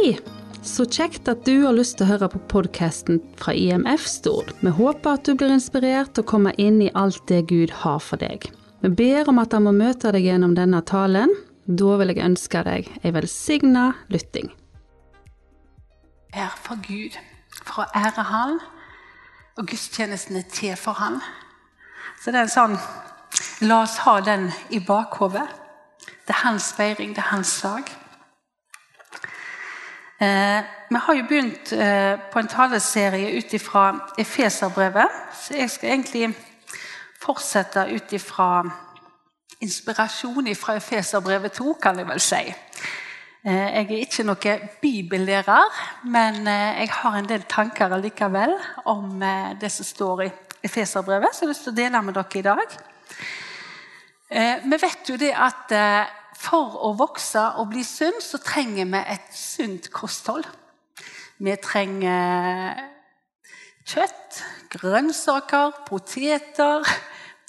Hei! Så kjekt at du har lyst til å høre på podkasten fra IMF Stord. Vi håper at du blir inspirert til å komme inn i alt det Gud har for deg. Vi ber om at han må møte deg gjennom denne talen. Da vil jeg ønske deg ei velsigna lytting. Ære for Gud, for å ære Han, og gudstjenesten er til for Han. Så det er en sånn La oss ha den i bakhodet. Det er hans feiring, det er hans dag. Eh, vi har jo begynt eh, på en taleserie ut ifra Efeserbrevet, så jeg skal egentlig fortsette ut ifra inspirasjon fra Efeserbrevet 2, kan jeg vel si. Eh, jeg er ikke noen bibellærer, men jeg har en del tanker likevel om det som står i Efeserbrevet, som jeg har lyst til å dele med dere i dag. Vi vet jo det at for å vokse og bli sunn, så trenger vi et sunt kosthold. Vi trenger kjøtt, grønnsaker, poteter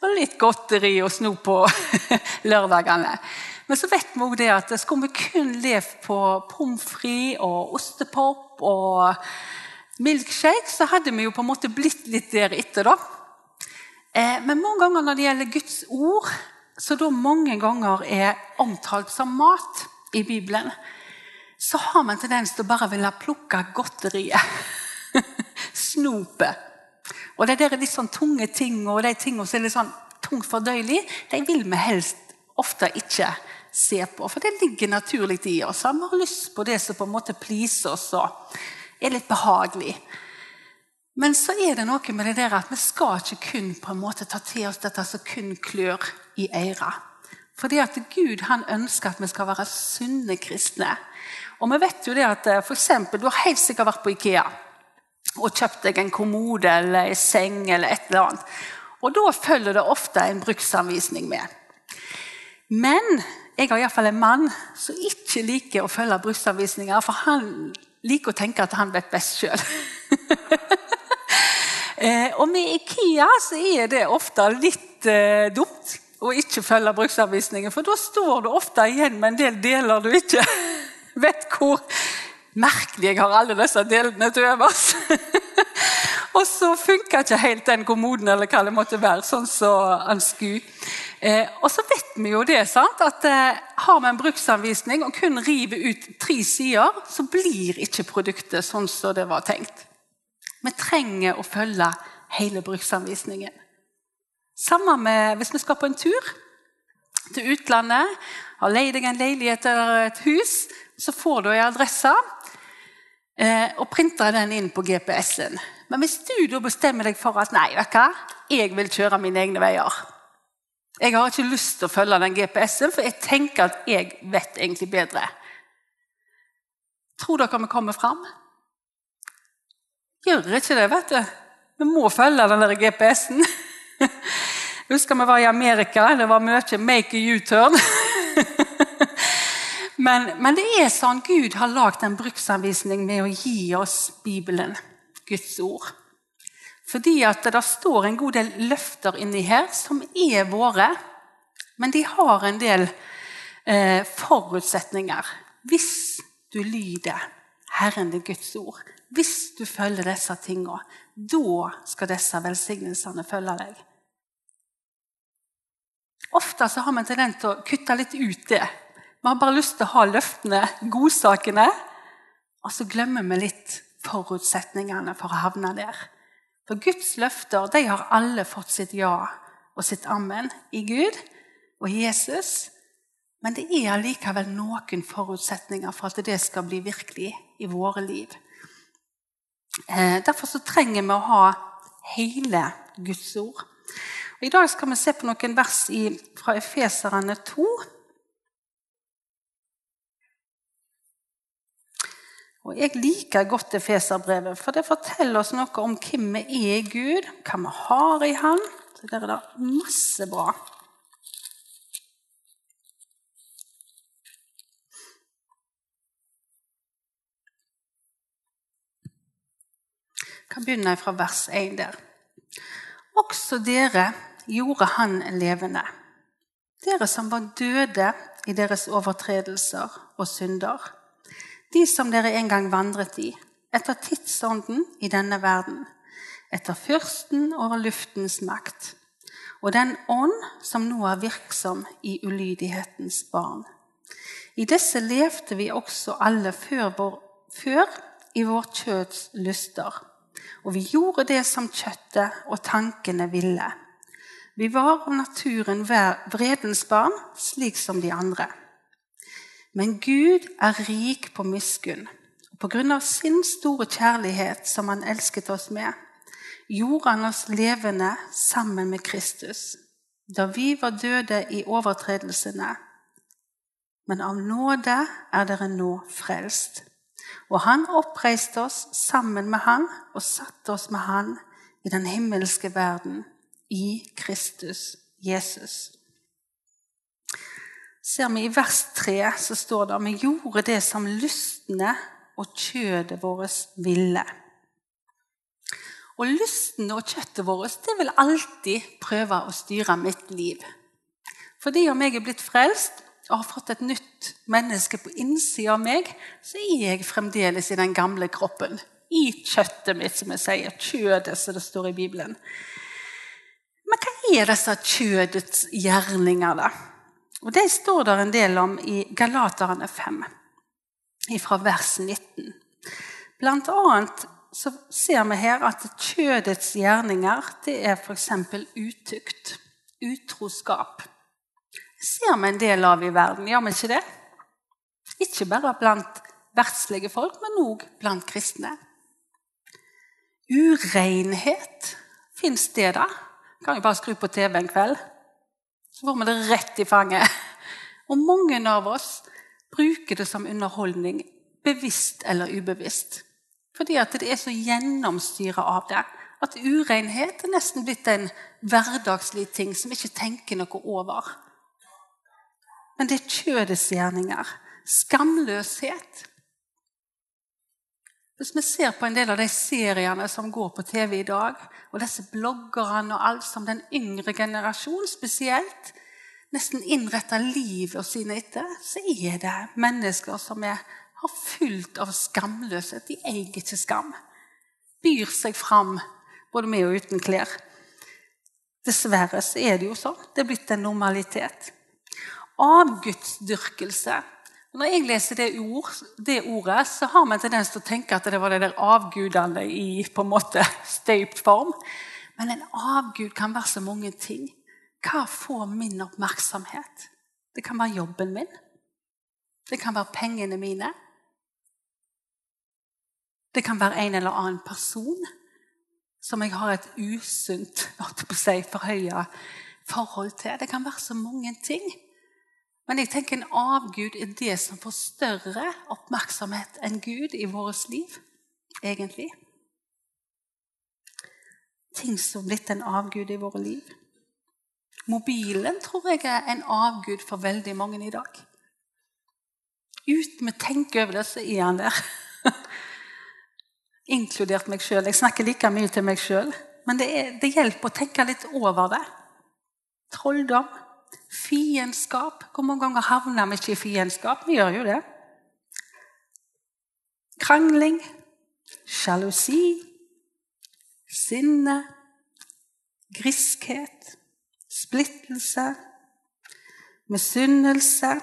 og litt godteri og snop på lørdagene. Men så vet vi også det at skulle vi kun levd på pommes frites og ostepop og milkshake, så hadde vi jo på en måte blitt litt der etter. da. Eh, men mange ganger når det gjelder Guds ord, som da mange ganger er omtalt som mat i Bibelen, så har man tendens til å bare ville plukke godteriet. Snopet. Og de der litt sånn tunge ting og de tingene som er litt sånn tungt fordøyelig, de vil vi helst ofte ikke se på. For det ligger naturlig i oss. Vi har lyst på det som på en måte pleaser oss og er litt behagelig. Men så er det noe med det der at vi skal ikke kun på en måte ta til oss dette som kun klør i øret. Fordi at Gud han ønsker at vi skal være sunne kristne. Og vi vet jo det at eh, for eksempel, Du har helt sikkert vært på Ikea og kjøpt deg en kommode eller en seng. eller et eller annet. Og Da følger det ofte en bruksanvisning med. Men jeg har iallfall en mann som ikke liker å følge bruksanvisninger. For han liker å tenke at han vet best sjøl. Eh, og med Ikea så er det ofte litt eh, dumt å ikke følge bruksanvisningen. For da står du ofte igjen med en del deler du ikke vet hvor merkelig jeg har alle disse delene til overs. og så funka ikke helt den kommoden eller hva det måtte være, sånn så han skulle. Eh, og så vet vi jo det, sant? at eh, har vi en bruksanvisning og kun river ut tre sider, så blir ikke produktet sånn som det var tenkt. Vi trenger å følge hele bruksanvisningen. Samme med hvis vi skal på en tur til utlandet, har leid deg en leilighet eller et hus, så får du en adresse eh, og printer den inn på GPS-en. Men hvis du da bestemmer deg for at nei, vet du hva, jeg vil kjøre mine egne veier Jeg har ikke lyst til å følge den GPS-en, for jeg tenker at jeg vet egentlig bedre. Tror dere vi kommer fram? Gjør ikke det, vet du. Vi må følge den der GPS-en. Husker vi var i Amerika. Det var mye 'make a U-turn'. men, men, det er sånn Gud har lagd en bruksanvisning med å gi oss Bibelen, Guds ord. Fordi at det står en god del løfter inni her som er våre. Men de har en del eh, forutsetninger. Hvis du lyder Herren det Guds ord, hvis du følger disse tingene, da skal disse velsignelsene følge deg. Ofte så har vi en tendens til å kutte litt ut det. Vi har bare lyst til å ha løftene, godsakene, og så glemmer vi litt forutsetningene for å havne der. For Guds løfter de har alle fått sitt ja og sitt amen i Gud og Jesus. Men det er allikevel noen forutsetninger for at det skal bli virkelig i våre liv. Eh, derfor så trenger vi å ha hele Guds ord. Og I dag skal vi se på noen vers i, fra Efeserane 2. Og Jeg liker godt Efeserbrevet, for det forteller oss noe om hvem vi er i Gud, hva vi har i Han. Så Der er det masse bra. Kan begynne fra vers 1 der. Også dere gjorde han levende. Dere som var døde i deres overtredelser og synder. de som dere en gang vandret i, etter tidsånden i denne verden, etter fyrsten over luftens makt, og den ånd som nå er virksom i ulydighetens barn. I disse levde vi også alle før, vår, før i vår kjøds lyster, og vi gjorde det som kjøttet og tankene ville. Vi var av naturen vredens barn, slik som de andre. Men Gud er rik på miskunn. Og på grunn av sin store kjærlighet, som han elsket oss med, gjorde han oss levende sammen med Kristus, da vi var døde i overtredelsene. Men av nåde er dere nå frelst. Og han oppreiste oss sammen med han og satte oss med han i den himmelske verden, i Kristus Jesus ser vi i vers 3 så står det vi gjorde det som lystne og kjødet vårt ville. Og lysten og kjøttet vårt det vil alltid prøve å styre mitt liv. Fordi om jeg er blitt frelst og har fått et nytt menneske på innsida av meg, så er jeg fremdeles i den gamle kroppen. I kjøttet mitt, som jeg sier. Kjødet, som det står i Bibelen. Men hva er disse kjødets gjerninger, da? Og Det står der en del om i Galaterne 5, fra vers 19. Blant annet så ser vi her at kjødets gjerninger det er f.eks. utukt, utroskap. Ser vi en del av i verden, gjør vi ikke det? Ikke bare blant verdslige folk, men òg blant kristne. Urenhet, fins det da? Kan jo bare skru på TV en kveld. Så får vi det rett i fanget. Og mange av oss bruker det som underholdning, bevisst eller ubevisst. Fordi at det er så gjennomstyra av det. At urenhet er nesten blitt en hverdagslig ting som vi ikke tenker noe over. Men det er kjødets gjerninger. Skamløshet. Hvis vi ser på en del av de seriene som går på TV i dag, og disse bloggerne og alt som den yngre generasjon spesielt nesten innretter livet sine etter, så er det mennesker som er, har fullt av skamløshet. De eier ikke skam. Byr seg fram både med og uten klær. Dessverre så er det jo sånn. Det er blitt en normalitet. Avgudsdyrkelse. Når jeg leser det, ord, det, ordet, så har man tendens til å tenke at det var det der avgudene i på en måte støypt form. Men en avgud kan være så mange ting. Hva får min oppmerksomhet? Det kan være jobben min. Det kan være pengene mine. Det kan være en eller annen person som jeg har et usunt forhøya forhold til. Det kan være så mange ting. Men jeg tenker en avgud er det som får større oppmerksomhet enn Gud i vårt liv, egentlig. Ting som blitt en avgud i våre liv. Mobilen tror jeg er en avgud for veldig mange i dag. Uten å tenke over det, så er han der. Inkludert meg sjøl. Jeg snakker like mye til meg sjøl. Men det, er, det, hjelper å tenke litt over det. Trolldom, fiendskap. Hvor mange ganger havner vi ikke i fiendskap? Vi gjør jo det. Krangling, sjalusi, sinne, griskhet splittelse, misunnelse,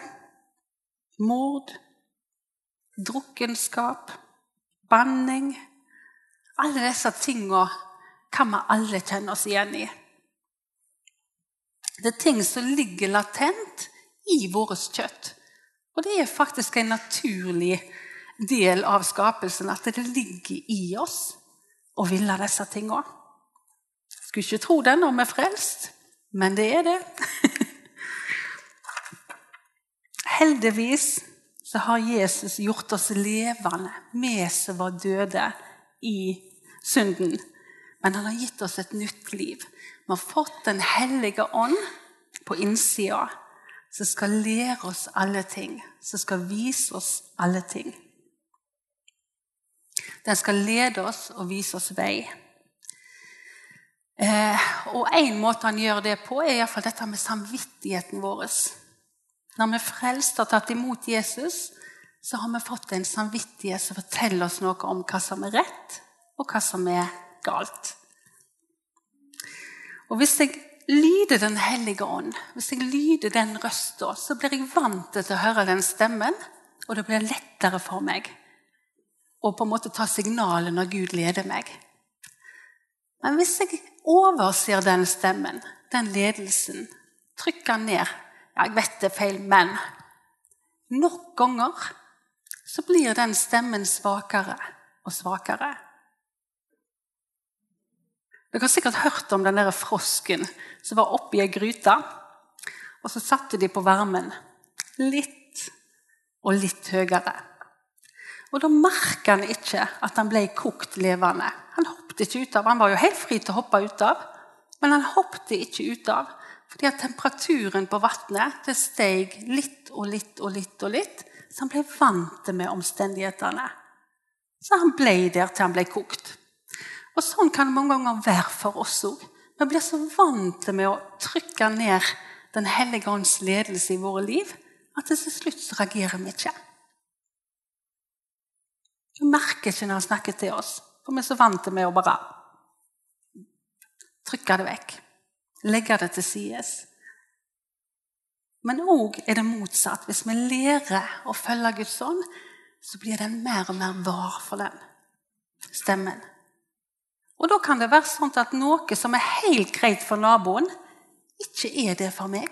mord, drukkenskap, banning Alle disse tingene kan vi alle kjenne oss igjen i. Det er ting som ligger latent i vårt kjøtt. Og det er faktisk en naturlig del av skapelsen at det ligger i oss å ville disse tingene. Skulle ikke tro det når vi er frelst. Men det er det. Heldigvis så har Jesus gjort oss levende, vi som var døde i synden. Men han har gitt oss et nytt liv. Vi har fått Den hellige ånd på innsida, som skal lære oss alle ting, som skal vise oss alle ting. Den skal lede oss og vise oss vei. Eh, og én måte han gjør det på, er iallfall dette med samvittigheten vår. Når vi er frelst og tatt imot Jesus, så har vi fått en samvittighet som forteller oss noe om hva som er rett, og hva som er galt. Og hvis jeg lyder Den hellige ånd, hvis jeg lyder den røsta, så blir jeg vant til å høre den stemmen, og det blir lettere for meg å på en måte ta signalet når Gud leder meg. Men hvis jeg overser den stemmen, den ledelsen, trykker den ned ja, Jeg vet det er feil, men nok ganger så blir den stemmen svakere og svakere. Dere har sikkert hørt om den der frosken som var oppi ei gryte. Og så satte de på varmen litt og litt høyere. Og da merka han ikke at han ble kokt levende. Han hoppet ikke ut av. Han var jo helt fri til å hoppe ut av, men han hoppet ikke ut av. Fordi at temperaturen på vannet steg litt og litt og litt, og litt, så han ble vant med omstendighetene. Så han ble der til han ble kokt. Og Sånn kan det mange ganger være for oss òg. Vi blir så vant med å trykke ned Den hellige ånds ledelse i våre liv at til slutt reagerer vi ikke. Vi merker ikke når han snakker til oss, for vi er så vant med å bare trykke det vekk. Legge det til sides. Men òg er det motsatt. Hvis vi lærer å følge Guds ånd, så blir den mer og mer var for den stemmen. Og da kan det være sånn at noe som er helt greit for naboen, ikke er det for meg.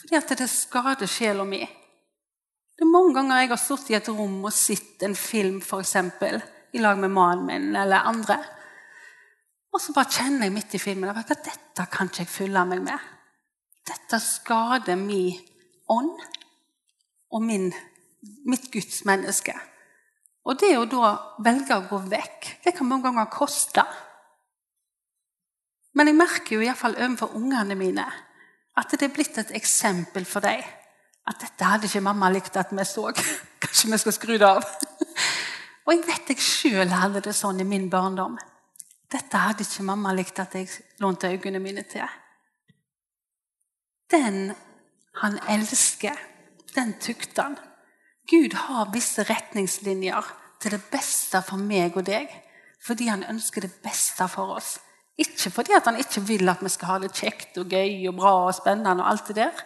Fordi at det skader sjela mi. Det er mange ganger jeg har sittet i et rom og sett en film for eksempel, i lag med mannen min eller andre. Og så bare kjenner jeg midt i filmen at dette kan ikke jeg fylle meg med. Dette skader min ånd og min, mitt Guds menneske. Og det å da velge å gå vekk, det kan mange ganger koste. Men jeg merker jo iallfall overfor ungene mine at det er blitt et eksempel for dem. At dette hadde ikke mamma likt at vi så. Kanskje vi skal skru det av? Og jeg vet jeg sjøl hadde det sånn i min barndom. Dette hadde ikke mamma likt at jeg lånte øynene mine til. Den han elsker, den tukter han. Gud har visse retningslinjer til det beste for meg og deg. Fordi han ønsker det beste for oss. Ikke fordi han ikke vil at vi skal ha det kjekt og gøy og bra og spennende. og alt det der.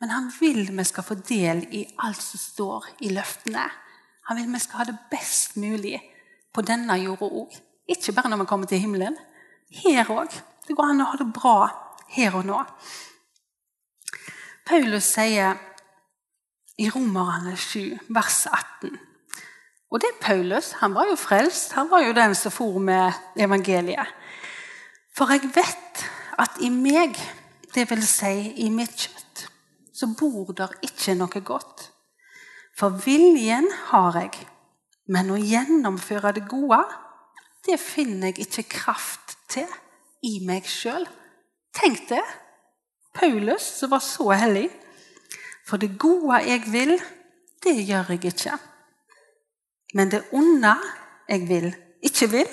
Men han vil vi skal få del i alt som står i løftene. Han vil vi skal ha det best mulig på denne jorda òg. Ikke bare når vi kommer til himmelen. Her òg. Det går an å ha det bra her og nå. Paulus sier i Romerne 7, vers 18. Og det er Paulus. Han var jo frelst. Han var jo den som for med evangeliet. For jeg vet at i meg, det vil si i mitt kjøtt, så bor der ikke noe godt. For viljen har jeg, men å gjennomføre det gode, det finner jeg ikke kraft til i meg sjøl. Tenk det! Paulus, som var så hellig, for det gode jeg vil, det gjør jeg ikke. Men det onde jeg vil, ikke vil,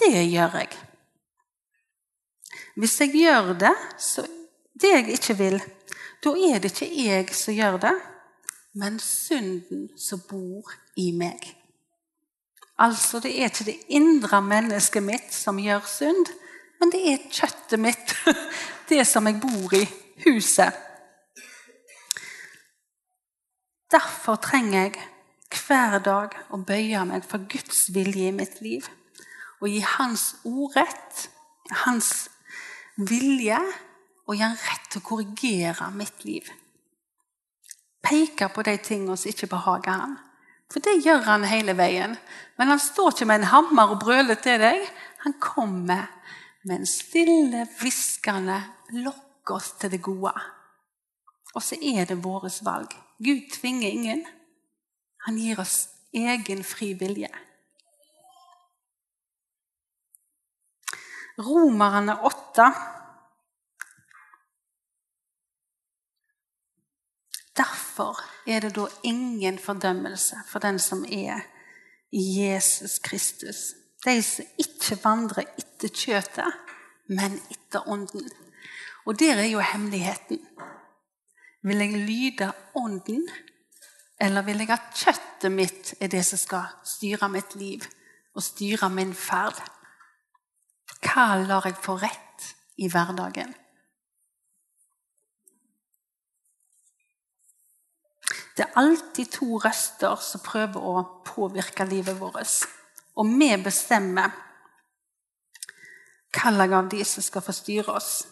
det gjør jeg. Hvis jeg gjør det, så det jeg ikke vil, da er det ikke jeg som gjør det, men synden som bor i meg. Altså, det er ikke det indre mennesket mitt som gjør synd, men det er kjøttet mitt, det som jeg bor i, huset. Derfor trenger jeg hver dag å bøye meg for Guds vilje i mitt liv. Og gi Hans ordrett, Hans vilje, og gi Han rett til å korrigere mitt liv. Peke på de tingene som ikke behager Han. For det gjør Han hele veien. Men Han står ikke med en hammer og brøler til deg. Han kommer med en stille, hviskende lokk oss til det gode. Og så er det vårt valg. Gud tvinger ingen. Han gir oss egen fri vilje. Romerne 8. Derfor er det da ingen fordømmelse for den som er Jesus Kristus. De som ikke vandrer etter kjøtet, men etter ånden. Og der er jo hemmeligheten. Vil jeg lyde Ånden, Eller vil jeg at kjøttet mitt er det som skal styre mitt liv og styre min ferd? Hva lar jeg få rett i hverdagen? Det er alltid to røster som prøver å påvirke livet vårt. Og vi bestemmer hvilken av de som skal få styre oss.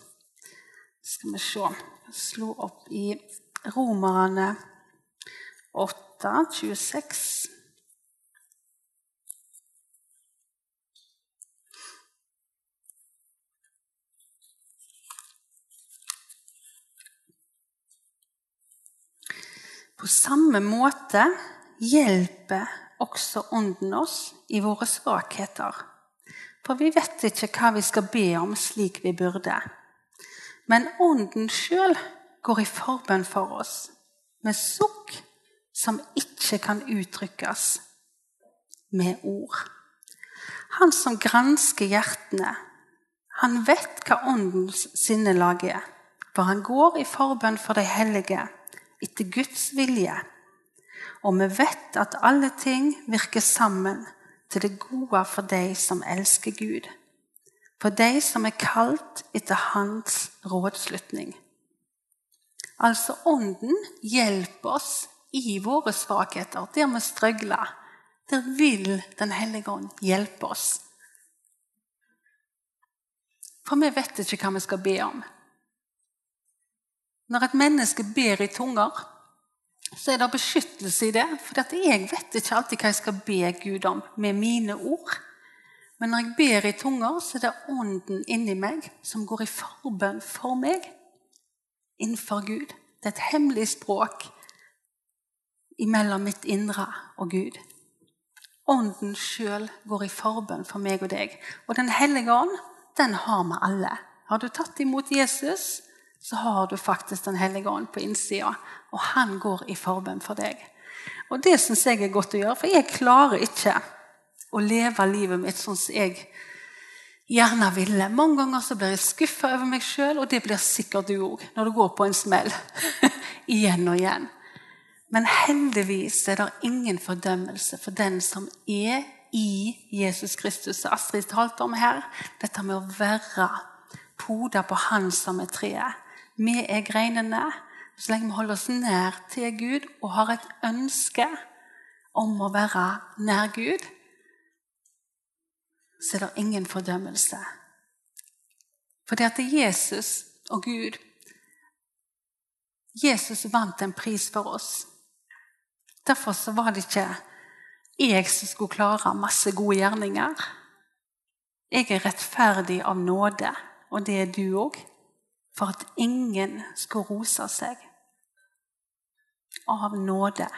Skal vi se Slå opp i Romerne 8, 26. På samme måte hjelper også Ånden oss i våre svakheter. For vi vet ikke hva vi skal be om slik vi burde. Men Ånden sjøl går i forbønn for oss med sukk som ikke kan uttrykkes med ord. Han som gransker hjertene, han vet hva Åndens sinnelag er. For han går i forbønn for de hellige etter Guds vilje. Og vi vet at alle ting virker sammen til det gode for de som elsker Gud. For de som er kalt etter Hans rådslutning. Altså Ånden hjelper oss i våre svakheter, der vi strøgler. Der vil Den hellige ånd hjelpe oss. For vi vet ikke hva vi skal be om. Når et menneske ber i tunger, så er det beskyttelse i det. For jeg vet ikke alltid hva jeg skal be Gud om med mine ord. Men når jeg ber i tunger, så er det ånden inni meg som går i forbønn for meg innenfor Gud. Det er et hemmelig språk imellom mitt indre og Gud. Ånden sjøl går i forbønn for meg og deg. Og Den hellige ånd, den har vi alle. Har du tatt imot Jesus, så har du faktisk Den hellige ånd på innsida. Og han går i forbønn for deg. Og det syns jeg er godt å gjøre, for jeg klarer ikke å leve livet mitt sånn som jeg gjerne ville. Mange ganger så blir jeg skuffa over meg sjøl, og det blir sikkert du òg når du går på en smell. igjen og igjen. Men heldigvis er det ingen fordømmelse for den som er i Jesus Kristus. Astrid talte om her, dette med å være poda på Han som er treet. Vi er greinene. Så lenge vi holder oss nær til Gud og har et ønske om å være nær Gud, så er det ingen fordømmelse. Fordi at det er Jesus og Gud Jesus vant en pris for oss. Derfor så var det ikke jeg som skulle klare masse gode gjerninger. Jeg er rettferdig av nåde, og det er du òg for at ingen skulle rose seg av nåde.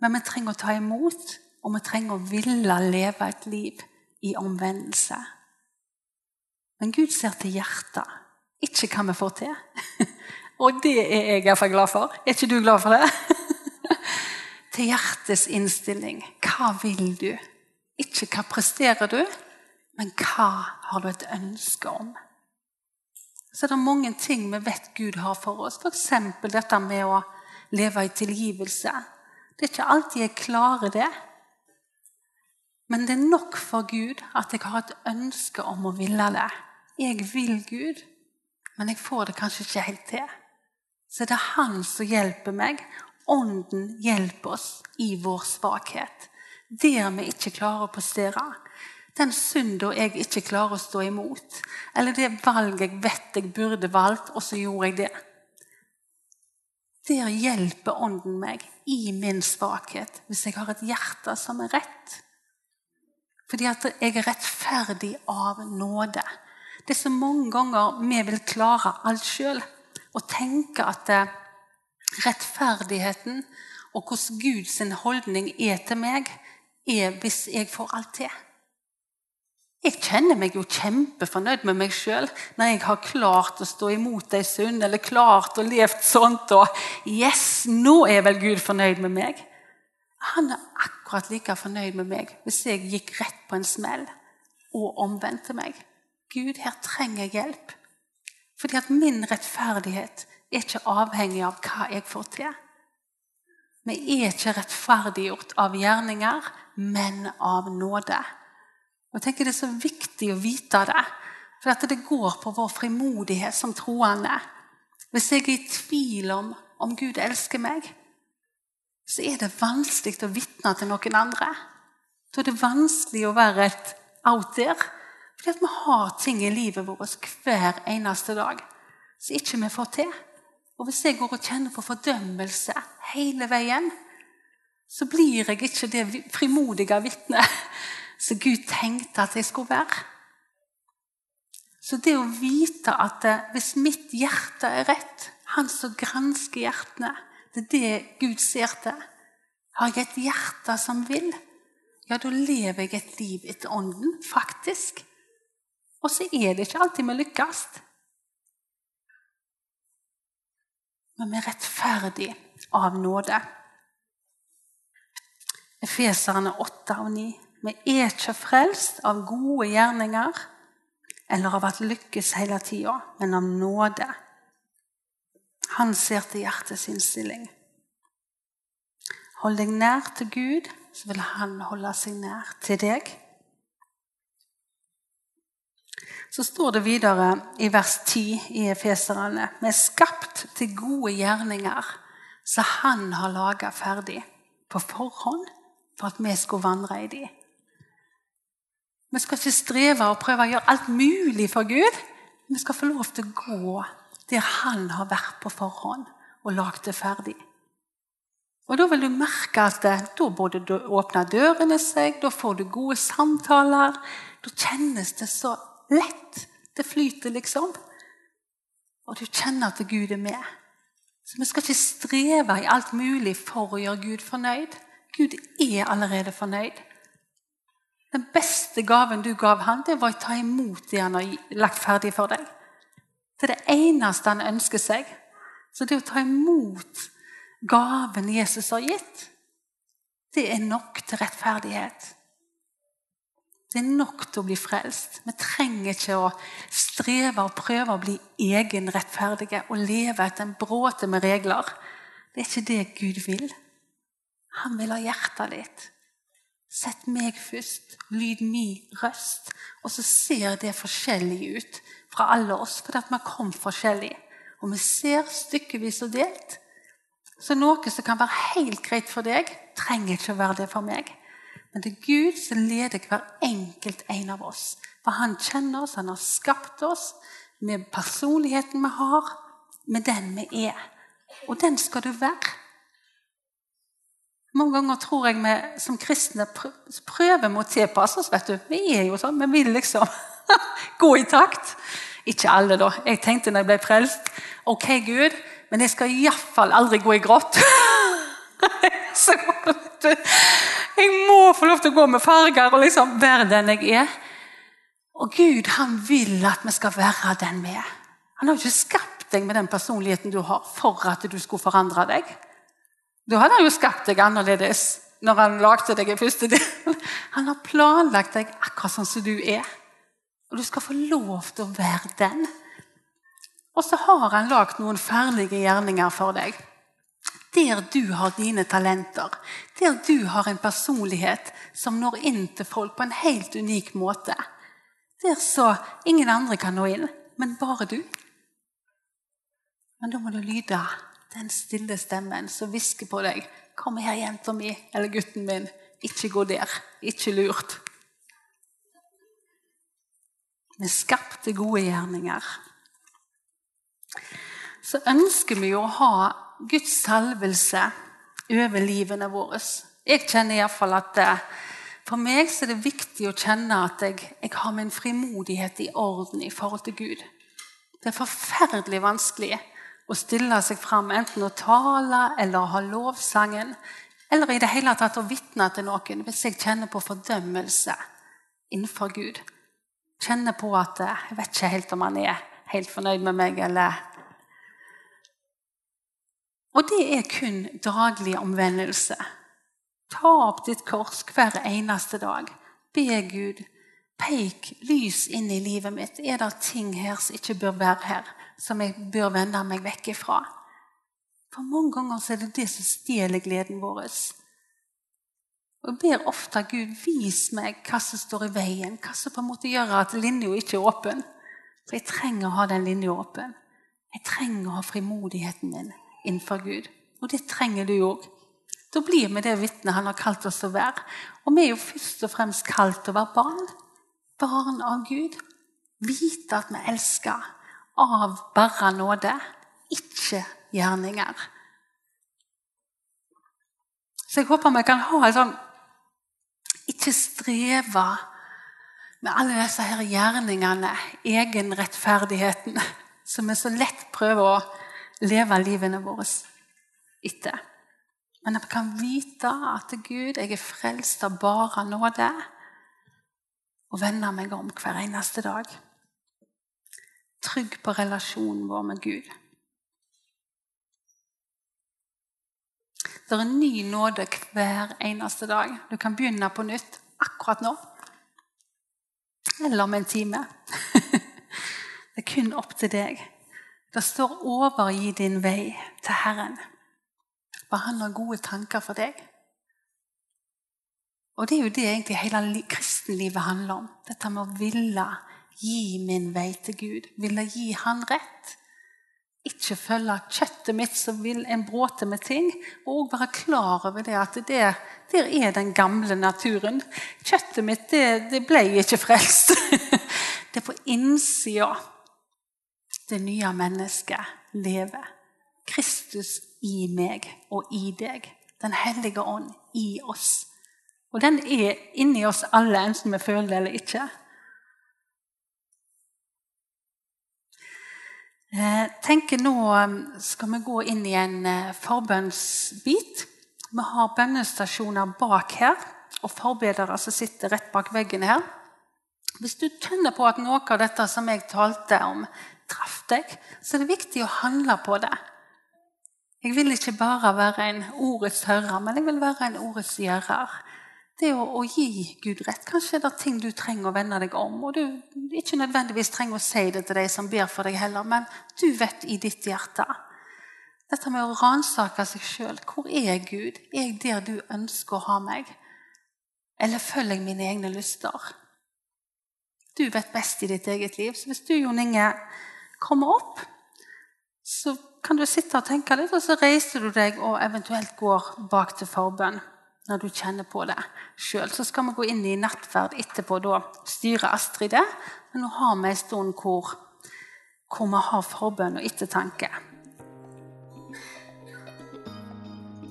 Men vi trenger å ta imot, og vi trenger å ville leve et liv i omvendelse. Men Gud ser til hjertet, ikke hva vi får til. Og det er jeg iallfall glad for. Er ikke du glad for det? til hjertets innstilling. Hva vil du? Ikke hva presterer du, men hva har du et ønske om? så det er mange ting vi vet Gud har for oss. F.eks. dette med å leve i tilgivelse. Det er ikke alltid jeg klarer det. Men det er nok for Gud at jeg har et ønske om å ville det. Jeg vil Gud, men jeg får det kanskje ikke helt til. Så det er Han som hjelper meg. Ånden hjelper oss i vår svakhet. Der vi ikke klarer å prestere den synda jeg ikke klarer å stå imot. Eller det valget jeg vet jeg burde valgt, og så gjorde jeg det. Der hjelper Ånden meg i min svakhet, hvis jeg har et hjerte som er rett. Fordi at jeg er rettferdig av nåde. Det er så mange ganger vi vil klare alt sjøl og tenke at eh, rettferdigheten og hvordan Guds holdning er til meg, er hvis jeg får alt til. Jeg kjenner meg jo kjempefornøyd med meg sjøl når jeg har klart å stå imot ei synd eller klart å leve sånt. Og yes, nå er vel Gud fornøyd med meg. Han er akkurat like fornøyd med meg hvis jeg gikk rett på en smell og omvendte meg. Gud, her trenger jeg hjelp. Fordi at min rettferdighet er ikke avhengig av hva jeg får til. Vi er ikke rettferdiggjort av gjerninger, men av nåde. Og jeg tenker Det er så viktig å vite det, for det går på vår frimodighet som troende. Hvis jeg er i tvil om om Gud elsker meg, så er det vanskelig å vitne til noen andre. Da er det vanskelig å være et out there. Fordi vi har ting i livet vårt hver eneste dag som ikke vi får til. Og hvis jeg går og kjenner på fordømmelse hele veien, så blir jeg ikke det frimodige vitnet som Gud tenkte at jeg skulle være. Så det å vite at hvis mitt hjerte er rett, han som gransker hjertene, det er det Gud ser til. Har jeg et hjerte som vil, ja, da lever jeg et liv etter ånden, faktisk. Og så er det ikke alltid vi lykkes. Men vi er rettferdige av nåde. Efeserne 8 og 9. Vi er ikke frelst av gode gjerninger eller av at lykkes hele tida, men av nåde. Han ser til hjertets innstilling. Hold deg nær til Gud, så vil han holde seg nær til deg. Så står det videre i vers 10 i Efeserane Vi er skapt til gode gjerninger som Han har laga ferdig på forhånd for at vi skulle vandre i de. Vi skal ikke streve og prøve å gjøre alt mulig for Gud. Vi skal få lov til å gå der Han har vært på forhånd og lagd det ferdig. Og Da vil du merke at da både åpner dørene seg, da får du gode samtaler. Da kjennes det så lett. Det flyter, liksom. Og du kjenner at Gud er med. Så Vi skal ikke streve i alt mulig for å gjøre Gud fornøyd. Gud er allerede fornøyd. Den beste gaven du gav han, det var å ta imot det han har lagt ferdig for deg. Det er det eneste han ønsker seg. Så det å ta imot gaven Jesus har gitt, det er nok til rettferdighet. Det er nok til å bli frelst. Vi trenger ikke å streve og prøve å bli egenrettferdige og leve etter en bråte med regler. Det er ikke det Gud vil. Han vil ha hjertet ditt. Sett meg først, lyd min røst. Og så ser det forskjellig ut fra alle oss, fordi vi kom forskjellig. Og vi ser stykkevis og delt. Så noe som kan være helt greit for deg, trenger ikke å være det for meg. Men det er Gud som leder hver enkelt en av oss. For han kjenner oss, han har skapt oss med personligheten vi har, med den vi er. Og den skal du være. Mange ganger tror jeg vi som kristne prøver med å tilpasse oss. vet du. Vi er jo sånn, vi vil liksom gå i takt. Ikke alle, da. Jeg tenkte når jeg ble frelst Ok, Gud, men jeg skal iallfall aldri gå i grått. Jeg må få lov til å gå med farger og liksom være den jeg er. Og Gud han vil at vi skal være den vi er. Han har ikke skapt deg med den personligheten du har, for at du skulle forandre deg. Da hadde han jo skapt deg annerledes når han lagde deg i første del. Han har planlagt deg akkurat sånn som du er. Og du skal få lov til å være den. Og så har han lagd noen ferdige gjerninger for deg. Der du har dine talenter, der du har en personlighet som når inn til folk på en helt unik måte. Der så ingen andre kan nå inn, men bare du. Men da må du lyde den stille stemmen som hvisker på deg 'Kom her, jenta mi eller gutten min. Ikke gå der. Ikke lurt.' Vi skapte gode gjerninger. Så ønsker vi jo å ha Guds salvelse over livene våre. Jeg kjenner iallfall at eh, for meg er det viktig å kjenne at jeg, jeg har min frimodighet i orden i forhold til Gud. Det er forferdelig vanskelig å stille seg fram, enten å tale eller ha lovsangen, eller i det hele tatt å vitne til noen hvis jeg kjenner på fordømmelse innenfor Gud. Kjenner på at eh, jeg vet ikke helt om han er helt fornøyd med meg, eller Og det er kun daglig omvendelse. Ta opp ditt kors hver eneste dag. Be Gud, pek lys inn i livet mitt. Er det ting her som ikke bør være her? som jeg bør vende meg vekk ifra. For mange ganger er det det som stjeler gleden vår. Og Jeg ber ofte Gud vis meg hva som står i veien, hva som på en måte gjør at linja ikke er åpen. For jeg trenger å ha den linja åpen. Jeg trenger å ha frimodigheten min innenfor Gud. Og det trenger du òg. Da blir vi det vitnet han har kalt oss å være. Og vi er jo først og fremst kalt å være barn. Barn av Gud. Vite at vi elsker av bare nåde, ikke gjerninger. Så jeg håper vi kan ha et sånn Ikke streve med alle disse her gjerningene, egenrettferdigheten, som vi så lett prøver å leve livene våre etter. Men vi kan vite at Gud, jeg er frelst av bare nåde, og vender meg om hver eneste dag. Trygg på relasjonen vår med Gud. Det er en ny nåde hver eneste dag. Du kan begynne på nytt akkurat nå. Eller om en time. Det er kun opp til deg. Det står 'overgi din vei til Herren'. For han har gode tanker for deg. Og det er jo det egentlig hele kristenlivet handler om. Dette med å ville gi min vei til Gud. Ville gi Han rett ikke følge kjøttet mitt som vil en bråte med ting. Og være klar over det at det, der er den gamle naturen. Kjøttet mitt det, det ble ikke frelst. Det er på innsida det nye mennesket lever. Kristus i meg og i deg. Den hellige ånd i oss. Og den er inni oss alle, enten vi føler det eller ikke. Tenker Nå um, skal vi gå inn i en eh, forbønnsbit. Vi har bønnestasjoner bak her og forbedere som sitter rett bak veggen her. Hvis du kjenner på at noe av dette som jeg talte om, traff deg, så er det viktig å handle på det. Jeg vil ikke bare være en ordets hører, men jeg vil være en ordets gjører det å, å, gi Gud rett. Kanskje det er ting du trenger å vende deg om. Og du ikke nødvendigvis trenger å si det til de som ber for deg heller, men du vet i ditt hjerte. Dette med å ransake seg sjøl. Hvor er Gud? Er jeg der du ønsker å ha meg? Eller følger jeg mine egne lyster? Du vet best i ditt eget liv. Så hvis du, Jon Inge, kommer opp, så kan du sitte og tenke litt, og så reiser du deg og eventuelt går bak til forbønn når du kjenner på det sjøl. Så skal vi gå inn i nattverd etterpå. Da styrer Astrid det. Men nå har vi en stund hvor, hvor vi har forbønn og ettertanke.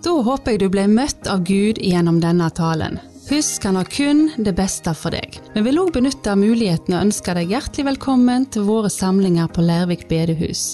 Da håper jeg du ble møtt av Gud gjennom denne talen. Husk, han har kun det beste for deg. Vi vil òg benytte muligheten og ønske deg hjertelig velkommen til våre samlinger på Lærvik bedehus.